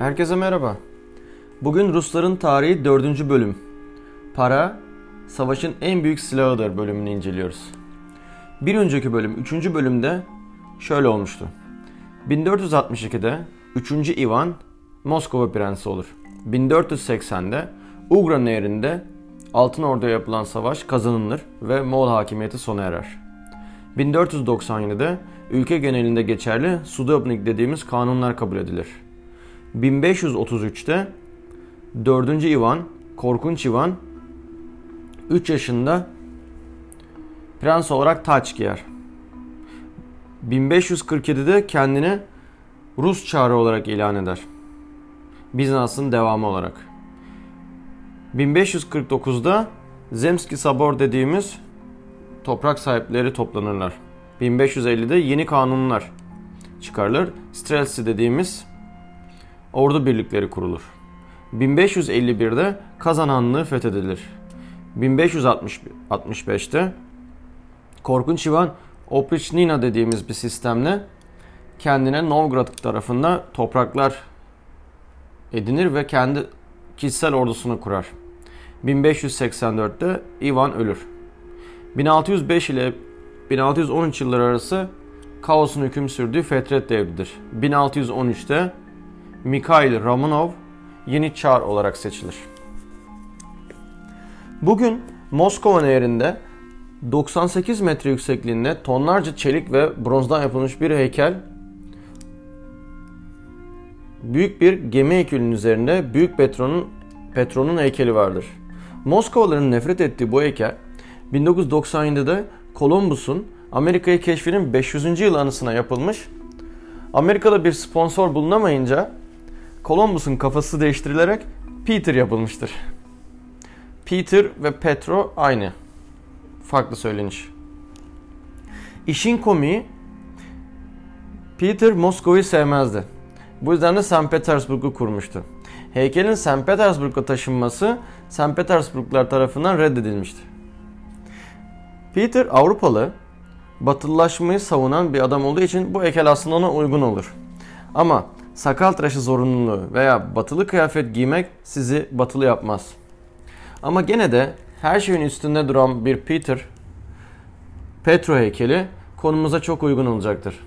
Herkese merhaba. Bugün Rusların tarihi 4. bölüm. Para, savaşın en büyük silahıdır bölümünü inceliyoruz. Bir önceki bölüm, 3. bölümde şöyle olmuştu. 1462'de 3. Ivan Moskova prensi olur. 1480'de Ugra Nehri'nde Altın Ordu'ya yapılan savaş kazanılır ve Moğol hakimiyeti sona erer. 1497'de ülke genelinde geçerli Sudobnik dediğimiz kanunlar kabul edilir. 1533'te 4. Ivan, Korkunç Ivan 3 yaşında prens olarak taç giyer. 1547'de kendini Rus çağrı olarak ilan eder. Bizans'ın devamı olarak. 1549'da Zemski Sabor dediğimiz toprak sahipleri toplanırlar. 1550'de yeni kanunlar çıkarılır. Strelsi dediğimiz ordu birlikleri kurulur. 1551'de Kazan Hanlığı fethedilir. 1565'te Korkunç Ivan Oprichnina dediğimiz bir sistemle kendine Novgorod tarafında topraklar edinir ve kendi kişisel ordusunu kurar. 1584'te Ivan ölür. 1605 ile 1613 yılları arası kaosun hüküm sürdüğü Fetret devridir. 1613'te Mikhail Romanov yeni çar olarak seçilir. Bugün Moskova Nehri'nde 98 metre yüksekliğinde tonlarca çelik ve bronzdan yapılmış bir heykel büyük bir gemi heykelinin üzerinde Büyük Petron'un Petron'un heykeli vardır. Moskovalıların nefret ettiği bu heykel 1997'de Columbus'un Amerika'yı keşfinin 500. yıl anısına yapılmış. Amerika'da bir sponsor bulunamayınca Columbus'un kafası değiştirilerek Peter yapılmıştır. Peter ve Petro aynı. Farklı söyleniş. İşin komiği Peter Moskova'yı sevmezdi. Bu yüzden de St. Petersburg'u kurmuştu. Heykelin St. Petersburg'a taşınması St. Petersburglar tarafından reddedilmişti. Peter Avrupalı, batılılaşmayı savunan bir adam olduğu için bu heykel aslında ona uygun olur. Ama sakal tıraşı zorunluluğu veya batılı kıyafet giymek sizi batılı yapmaz. Ama gene de her şeyin üstünde duran bir Peter, Petro heykeli konumuza çok uygun olacaktır.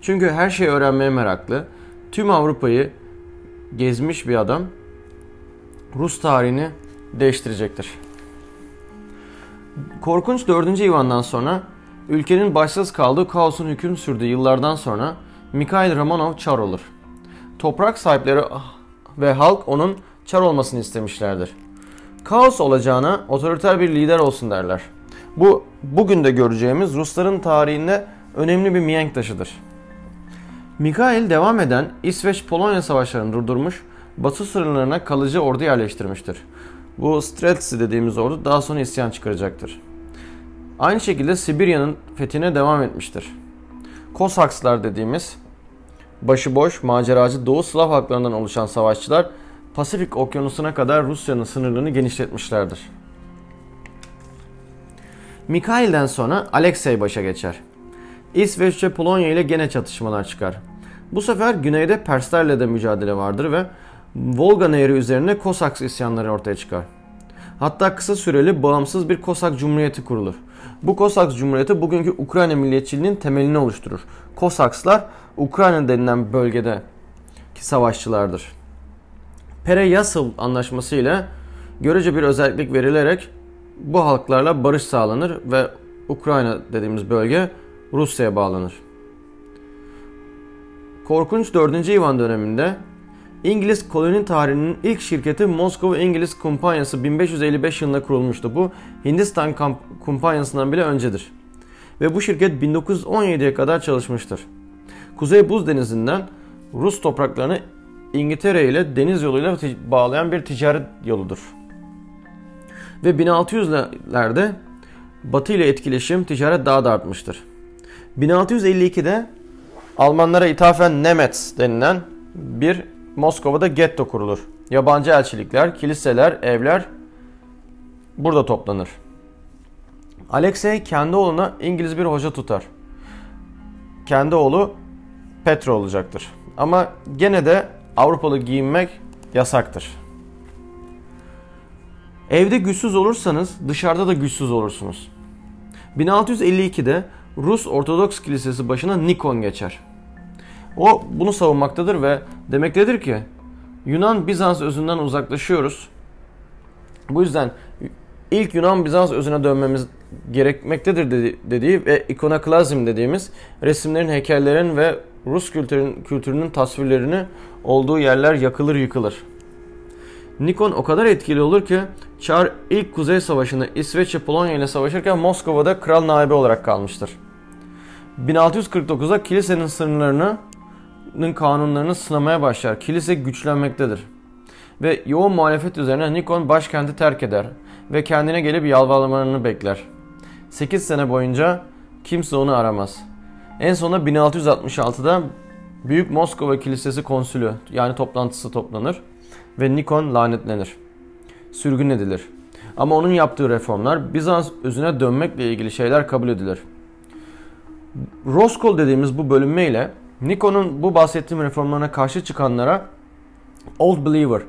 Çünkü her şeyi öğrenmeye meraklı, tüm Avrupa'yı gezmiş bir adam Rus tarihini değiştirecektir. Korkunç 4. Ivan'dan sonra ülkenin başsız kaldığı kaosun hüküm sürdüğü yıllardan sonra Mikhail Romanov çar olur. Toprak sahipleri ve halk onun çar olmasını istemişlerdir. Kaos olacağına otoriter bir lider olsun derler. Bu bugün de göreceğimiz Rusların tarihinde önemli bir mihenk taşıdır. Mikhail devam eden İsveç-Polonya savaşlarını durdurmuş, batı sınırlarına kalıcı ordu yerleştirmiştir. Bu Streltsy dediğimiz ordu daha sonra isyan çıkaracaktır. Aynı şekilde Sibirya'nın fethine devam etmiştir. Kosakslar dediğimiz başıboş, maceracı Doğu Slav halklarından oluşan savaşçılar Pasifik okyanusuna kadar Rusya'nın sınırlarını genişletmişlerdir. Mikhail'den sonra Alexey başa geçer. İsveç ve Polonya ile gene çatışmalar çıkar. Bu sefer güneyde Perslerle de mücadele vardır ve Volga Nehri üzerine Kosaks isyanları ortaya çıkar. Hatta kısa süreli bağımsız bir Kosak Cumhuriyeti kurulur. Bu Kosaks Cumhuriyeti bugünkü Ukrayna milliyetçiliğinin temelini oluşturur. Kosakslar Ukrayna denilen bölgedeki savaşçılardır. Pereyasıl anlaşması ile görece bir özellik verilerek bu halklarla barış sağlanır ve Ukrayna dediğimiz bölge Rusya'ya bağlanır. Korkunç 4. Ivan döneminde İngiliz koloni tarihinin ilk şirketi Moskova İngiliz Kumpanyası 1555 yılında kurulmuştu. Bu Hindistan Kumpanyası'ndan bile öncedir. Ve bu şirket 1917'ye kadar çalışmıştır. Kuzey Buz Denizi'nden Rus topraklarını İngiltere ile deniz yoluyla bağlayan bir ticaret yoludur. Ve 1600'lerde Batı ile etkileşim ticaret daha da artmıştır. 1652'de Almanlara ithafen Nemets denilen bir Moskova'da getto kurulur. Yabancı elçilikler, kiliseler, evler burada toplanır. Alexey kendi oğluna İngiliz bir hoca tutar. Kendi oğlu Petro olacaktır. Ama gene de Avrupalı giyinmek yasaktır. Evde güçsüz olursanız dışarıda da güçsüz olursunuz. 1652'de Rus Ortodoks Kilisesi başına Nikon geçer. O bunu savunmaktadır ve demektedir ki Yunan Bizans özünden uzaklaşıyoruz. Bu yüzden ilk Yunan Bizans özüne dönmemiz gerekmektedir dediği ve ikonoklazm dediğimiz resimlerin, heykellerin ve Rus kültürün, kültürünün tasvirlerini olduğu yerler yakılır yıkılır. Nikon o kadar etkili olur ki Çar ilk Kuzey Savaşı'nda İsveç ve Polonya ile savaşırken Moskova'da kral naibi olarak kalmıştır. 1649'da kilisenin sınırlarını kanunlarını sınamaya başlar. Kilise güçlenmektedir. Ve yoğun muhalefet üzerine Nikon başkenti terk eder ve kendine gelip yalvarmalarını bekler. 8 sene boyunca kimse onu aramaz. En sonunda 1666'da Büyük Moskova Kilisesi konsülü yani toplantısı toplanır ve Nikon lanetlenir. Sürgün edilir. Ama onun yaptığı reformlar Bizans özüne dönmekle ilgili şeyler kabul edilir. Roskol dediğimiz bu bölünme ile Nikon'un bu bahsettiğim reformlarına karşı çıkanlara Old Believer,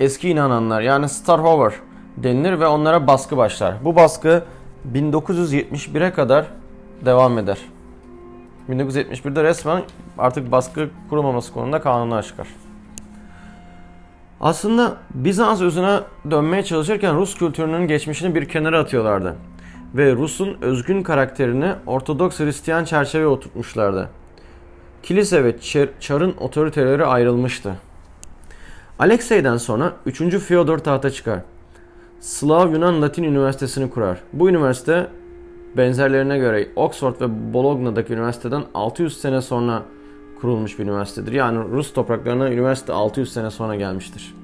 eski inananlar yani Starhover denilir ve onlara baskı başlar. Bu baskı 1971'e kadar devam eder. 1971'de resmen artık baskı kurulmaması konusunda kanunlar çıkar. Aslında Bizans özüne dönmeye çalışırken Rus kültürünün geçmişini bir kenara atıyorlardı. Ve Rus'un özgün karakterini Ortodoks Hristiyan çerçeveye oturtmuşlardı. Kilise ve Çar'ın otoriteleri ayrılmıştı. Alexey'den sonra 3. Fyodor tahta çıkar. Slav Yunan Latin Üniversitesi'ni kurar. Bu üniversite benzerlerine göre Oxford ve Bologna'daki üniversiteden 600 sene sonra kurulmuş bir üniversitedir. Yani Rus topraklarına üniversite 600 sene sonra gelmiştir.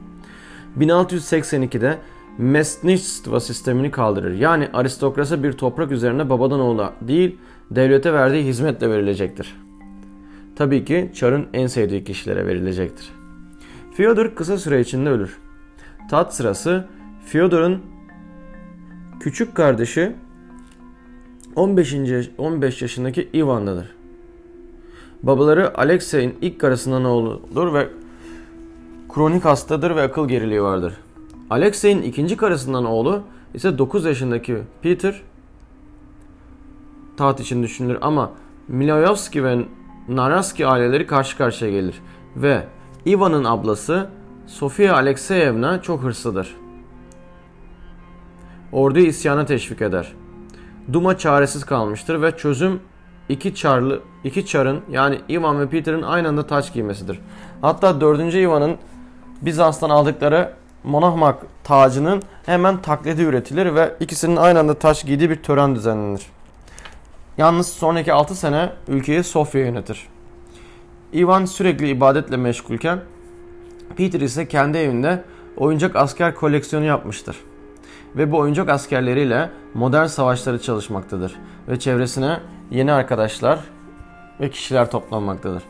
1682'de Mesnistva sistemini kaldırır. Yani aristokrasi bir toprak üzerine babadan oğula değil devlete verdiği hizmetle verilecektir. Tabii ki Çar'ın en sevdiği kişilere verilecektir. Fyodor kısa süre içinde ölür. Tat sırası Fyodor'un küçük kardeşi 15. 15 yaşındaki Ivan'dadır. Babaları Alexey'in ilk karısından oğludur ve kronik hastadır ve akıl geriliği vardır. Alexey'in ikinci karısından oğlu ise 9 yaşındaki Peter taht için düşünülür ama Miloyovski ve Naraski aileleri karşı karşıya gelir ve Ivan'ın ablası Sofia Alexeyevna çok hırslıdır. Orduyu isyana teşvik eder. Duma çaresiz kalmıştır ve çözüm iki çarlı iki çarın yani Ivan ve Peter'ın aynı anda taç giymesidir. Hatta 4. Ivan'ın Bizans'tan aldıkları Monahmak tacının hemen taklidi üretilir ve ikisinin aynı anda taç giydiği bir tören düzenlenir. Yalnız sonraki 6 sene ülkeyi Sofya yönetir. Ivan sürekli ibadetle meşgulken Peter ise kendi evinde oyuncak asker koleksiyonu yapmıştır. Ve bu oyuncak askerleriyle modern savaşları çalışmaktadır ve çevresine yeni arkadaşlar ve kişiler toplanmaktadır.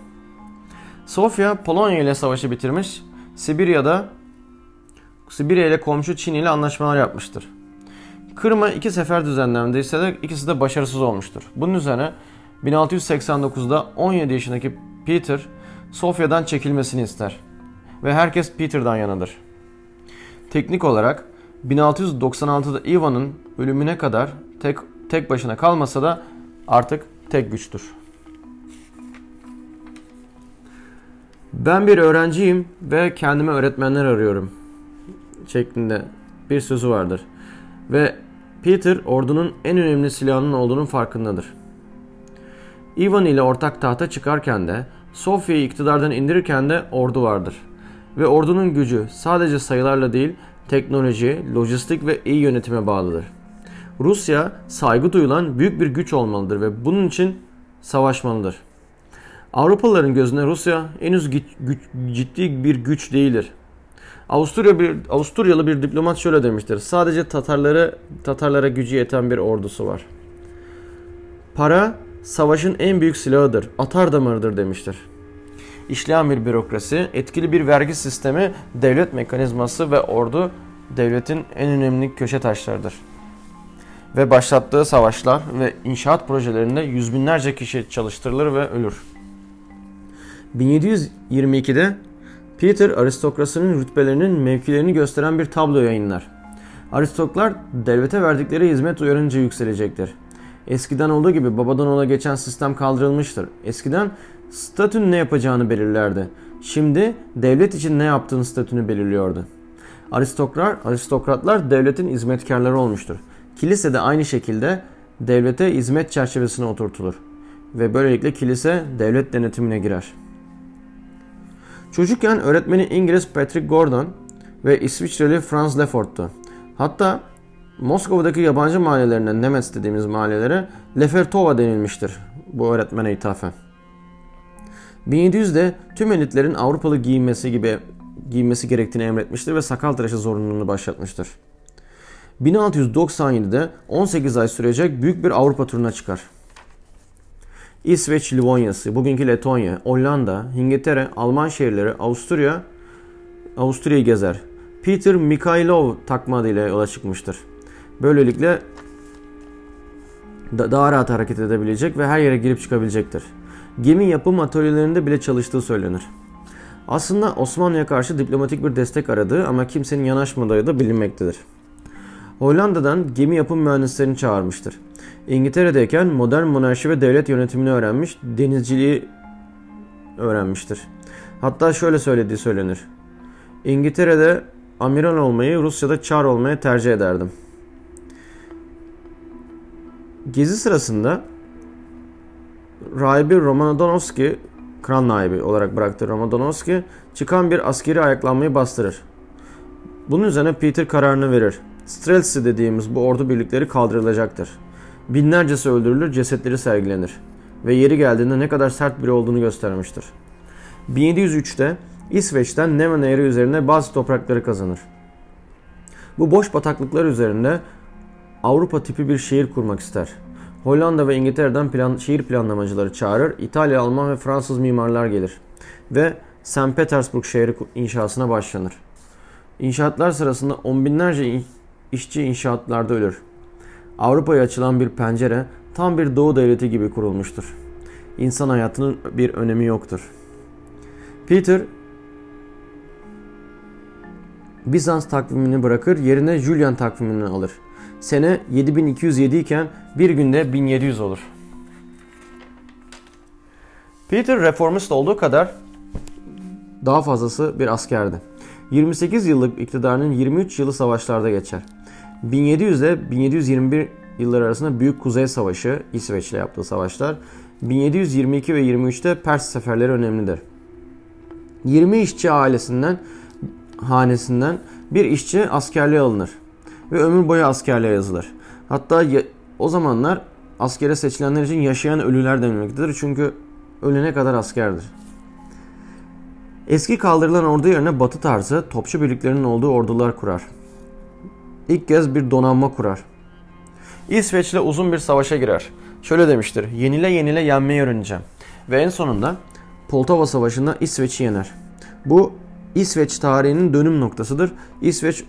Sofya Polonya ile savaşı bitirmiş, Sibirya'da Sibirya ile komşu Çin ile anlaşmalar yapmıştır. Kırım'a iki sefer düzenlendiyse de ikisi de başarısız olmuştur. Bunun üzerine 1689'da 17 yaşındaki Peter Sofya'dan çekilmesini ister ve herkes Peter'dan yanıdır. Teknik olarak 1696'da Ivan'ın ölümüne kadar tek tek başına kalmasa da artık tek güçtür. Ben bir öğrenciyim ve kendime öğretmenler arıyorum şeklinde bir sözü vardır. Ve Peter ordunun en önemli silahının olduğunun farkındadır. Ivan ile ortak tahta çıkarken de Sofya'yı iktidardan indirirken de ordu vardır. Ve ordunun gücü sadece sayılarla değil teknoloji, lojistik ve iyi yönetime bağlıdır. Rusya saygı duyulan büyük bir güç olmalıdır ve bunun için savaşmalıdır. Avrupalıların gözünde Rusya henüz ciddi bir güç değildir. Avusturya bir Avusturyalı bir diplomat şöyle demiştir. Sadece Tatarları Tatarlara gücü yeten bir ordusu var. Para savaşın en büyük silahıdır. Atar damarıdır demiştir. İşleyen bir bürokrasi, etkili bir vergi sistemi, devlet mekanizması ve ordu devletin en önemli köşe taşlarıdır. Ve başlattığı savaşlar ve inşaat projelerinde yüz binlerce kişi çalıştırılır ve ölür. 1722'de Peter aristokrasinin rütbelerinin mevkilerini gösteren bir tablo yayınlar. Aristoklar devlete verdikleri hizmet uyarınca yükselecektir. Eskiden olduğu gibi babadan ola geçen sistem kaldırılmıştır. Eskiden statün ne yapacağını belirlerdi. Şimdi devlet için ne yaptığını statünü belirliyordu. Aristokrat, aristokratlar devletin hizmetkarları olmuştur. Kilise de aynı şekilde devlete hizmet çerçevesine oturtulur. Ve böylelikle kilise devlet denetimine girer. Çocukken öğretmeni İngiliz Patrick Gordon ve İsviçreli Franz Lefort'tu. Hatta Moskova'daki yabancı mahallelerine, Nemetz dediğimiz mahallelere Lefertova denilmiştir bu öğretmene ithafen. 1700'de tüm elitlerin Avrupalı giyinmesi gibi giyinmesi gerektiğini emretmiştir ve sakal tıraşı zorunluluğunu başlatmıştır. 1697'de 18 ay sürecek büyük bir Avrupa turuna çıkar. İsveç Livonyası, bugünkü Letonya, Hollanda, İngiltere, Alman şehirleri, Avusturya, Avusturya'yı gezer. Peter Mikhailov takma adıyla yola çıkmıştır. Böylelikle daha rahat hareket edebilecek ve her yere girip çıkabilecektir. Gemi yapım atölyelerinde bile çalıştığı söylenir. Aslında Osmanlı'ya karşı diplomatik bir destek aradığı ama kimsenin yanaşmadığı da bilinmektedir. Hollanda'dan gemi yapım mühendislerini çağırmıştır. İngiltere'deyken modern monarşi ve devlet yönetimini öğrenmiş, denizciliği öğrenmiştir. Hatta şöyle söylediği söylenir. İngiltere'de amiral olmayı, Rusya'da çar olmayı tercih ederdim. Gezi sırasında rahibi Roman kral naibi olarak bıraktığı Roman çıkan bir askeri ayaklanmayı bastırır. Bunun üzerine Peter kararını verir. Streltsy dediğimiz bu ordu birlikleri kaldırılacaktır. Binlercesi öldürülür, cesetleri sergilenir ve yeri geldiğinde ne kadar sert biri olduğunu göstermiştir. 1703'te İsveç'ten Neva Nehri üzerine bazı toprakları kazanır. Bu boş bataklıklar üzerinde Avrupa tipi bir şehir kurmak ister. Hollanda ve İngiltere'den plan, şehir planlamacıları çağırır. İtalya, Alman ve Fransız mimarlar gelir. Ve St. Petersburg şehri inşasına başlanır. İnşaatlar sırasında on binlerce işçi inşaatlarda ölür. Avrupa'ya açılan bir pencere tam bir doğu devleti gibi kurulmuştur. İnsan hayatının bir önemi yoktur. Peter Bizans takvimini bırakır yerine Julian takvimini alır. Sene 7207 iken bir günde 1700 olur. Peter reformist olduğu kadar daha fazlası bir askerdi. 28 yıllık iktidarının 23 yılı savaşlarda geçer. 1700 ile 1721 yılları arasında Büyük Kuzey Savaşı, İsveç ile yaptığı savaşlar, 1722 ve 23'te Pers seferleri önemlidir. 20 işçi ailesinden, hanesinden bir işçi askerliğe alınır ve ömür boyu askerliğe yazılır. Hatta o zamanlar askere seçilenler için yaşayan ölüler denilmektedir. Çünkü ölene kadar askerdir. Eski kaldırılan ordu yerine batı tarzı topçu birliklerinin olduğu ordular kurar. İlk kez bir donanma kurar. İsveç'le uzun bir savaşa girer. Şöyle demiştir. Yenile yenile yenmeyi öğreneceğim. Ve en sonunda Poltava Savaşı'nda İsveç'i yener. Bu İsveç tarihinin dönüm noktasıdır. İsveç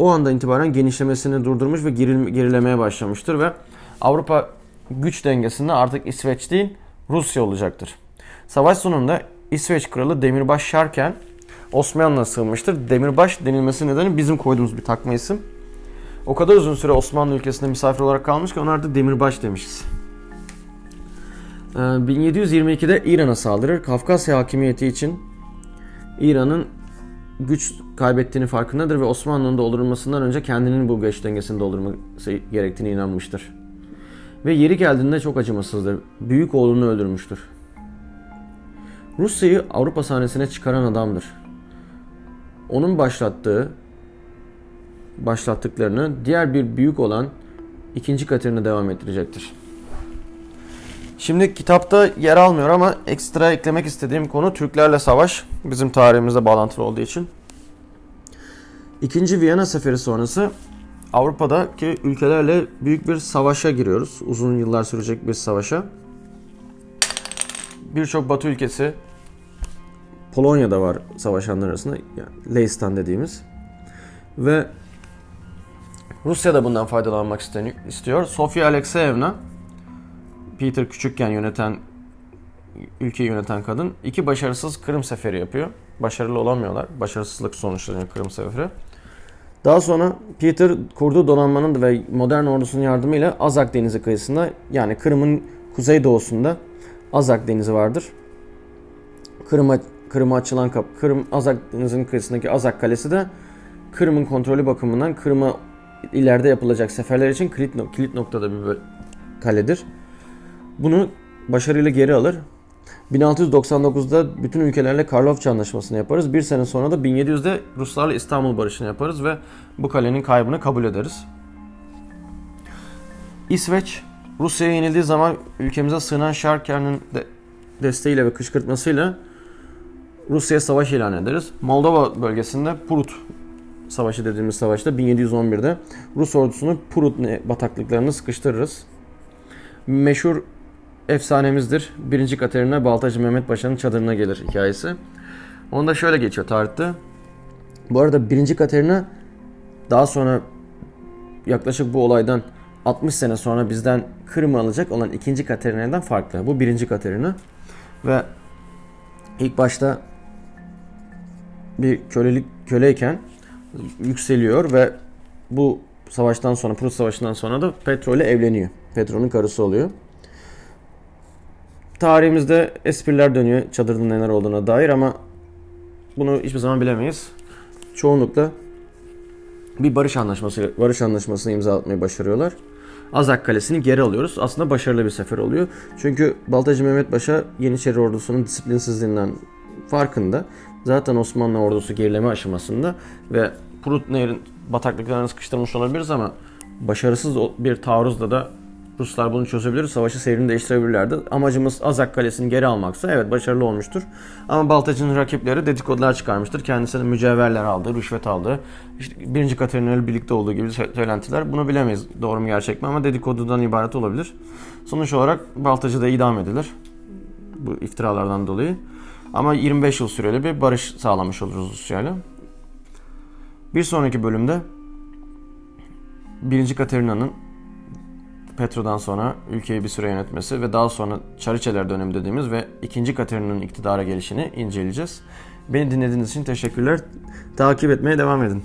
o andan itibaren genişlemesini durdurmuş ve gerilemeye başlamıştır ve Avrupa güç dengesinde artık İsveç değil Rusya olacaktır. Savaş sonunda İsveç kralı Demirbaş Şarken Osmanlı'na sığınmıştır. Demirbaş denilmesi nedeni bizim koyduğumuz bir takma isim. O kadar uzun süre Osmanlı ülkesinde misafir olarak kalmış ki ona artık Demirbaş demişiz. 1722'de ee, İran'a saldırır. Kafkasya hakimiyeti için İran'ın güç kaybettiğini farkındadır ve Osmanlı'nın doldurulmasından önce kendinin bu güç dengesini doldurması gerektiğine inanmıştır. Ve yeri geldiğinde çok acımasızdır. Büyük oğlunu öldürmüştür. Rusya'yı Avrupa sahnesine çıkaran adamdır. Onun başlattığı başlattıklarını diğer bir büyük olan ikinci Katerina devam ettirecektir. Şimdi kitapta yer almıyor ama ekstra eklemek istediğim konu Türklerle savaş. Bizim tarihimizle bağlantılı olduğu için. İkinci Viyana Seferi sonrası Avrupa'daki ülkelerle büyük bir savaşa giriyoruz. Uzun yıllar sürecek bir savaşa. Birçok Batı ülkesi Polonya'da var savaşanlar arasında. Yani Leistan dediğimiz. Ve Rusya da bundan faydalanmak istiyor. Sofia Alexeyevna Peter küçükken yöneten ülkeyi yöneten kadın iki başarısız Kırım seferi yapıyor. başarılı olamıyorlar. Başarısızlık sonuçlanıyor Kırım Seferi. Daha sonra Peter kurduğu donanmanın ve modern ordusunun yardımıyla Azak Denizi kıyısında yani Kırım'ın kuzeydoğusunda Azak Denizi vardır. Kırım'a Kırım'a açılan kapı. Kırım Azak Denizi'nin kıyısındaki Azak Kalesi de Kırım'ın kontrolü bakımından Kırım'a ileride yapılacak seferler için kilit, kilit noktada bir kaledir. Bunu başarıyla geri alır. 1699'da bütün ülkelerle Karlofça Anlaşması'nı yaparız. Bir sene sonra da 1700'de Ruslarla İstanbul Barışı'nı yaparız ve bu kalenin kaybını kabul ederiz. İsveç, Rusya'ya yenildiği zaman ülkemize sığınan Şarker'in de desteğiyle ve kışkırtmasıyla Rusya'ya savaş ilan ederiz. Moldova bölgesinde Prut Savaşı dediğimiz savaşta 1711'de Rus ordusunu Prut bataklıklarını sıkıştırırız. Meşhur efsanemizdir. Birinci Katerina Baltacı Mehmet Paşa'nın çadırına gelir hikayesi. Onda şöyle geçiyor tarihte. Bu arada birinci Katerina daha sonra yaklaşık bu olaydan 60 sene sonra bizden Kırım'ı alacak olan ikinci Katerina'dan farklı. Bu birinci Katerina. Ve ilk başta bir kölelik köleyken yükseliyor ve bu savaştan sonra Prus Savaşı'ndan sonra da Petro ile evleniyor. Petro'nun karısı oluyor. Tarihimizde espriler dönüyor çadırda neler olduğuna dair ama bunu hiçbir zaman bilemeyiz. Çoğunlukla bir barış anlaşması barış anlaşmasını imza atmayı başarıyorlar. Azak Kalesi'ni geri alıyoruz. Aslında başarılı bir sefer oluyor. Çünkü Baltacı Mehmet Paşa Yeniçeri ordusunun disiplinsizliğinden farkında. Zaten Osmanlı ordusu gerileme aşamasında ve Prut Nehri'nin bataklıklarını sıkıştırmış olabiliriz ama başarısız bir taarruzla da Ruslar bunu çözebilir, savaşı seyrini değiştirebilirlerdi. Amacımız Azak Kalesi'ni geri almaksa evet başarılı olmuştur. Ama Baltacı'nın rakipleri dedikodular çıkarmıştır. Kendisine mücevherler aldı, rüşvet aldı. İşte birinci Katerina'yla birlikte olduğu gibi söylentiler. Bunu bilemeyiz doğru mu gerçek mi ama dedikodudan ibaret olabilir. Sonuç olarak Baltacı da idam edilir. Bu iftiralardan dolayı. Ama 25 yıl süreli bir barış sağlamış oluruz Rusya'yla. Bir sonraki bölümde 1. Katerina'nın Petro'dan sonra ülkeyi bir süre yönetmesi ve daha sonra Çariçeler dönemi dediğimiz ve 2. Katerina'nın iktidara gelişini inceleyeceğiz. Beni dinlediğiniz için teşekkürler. Takip etmeye devam edin.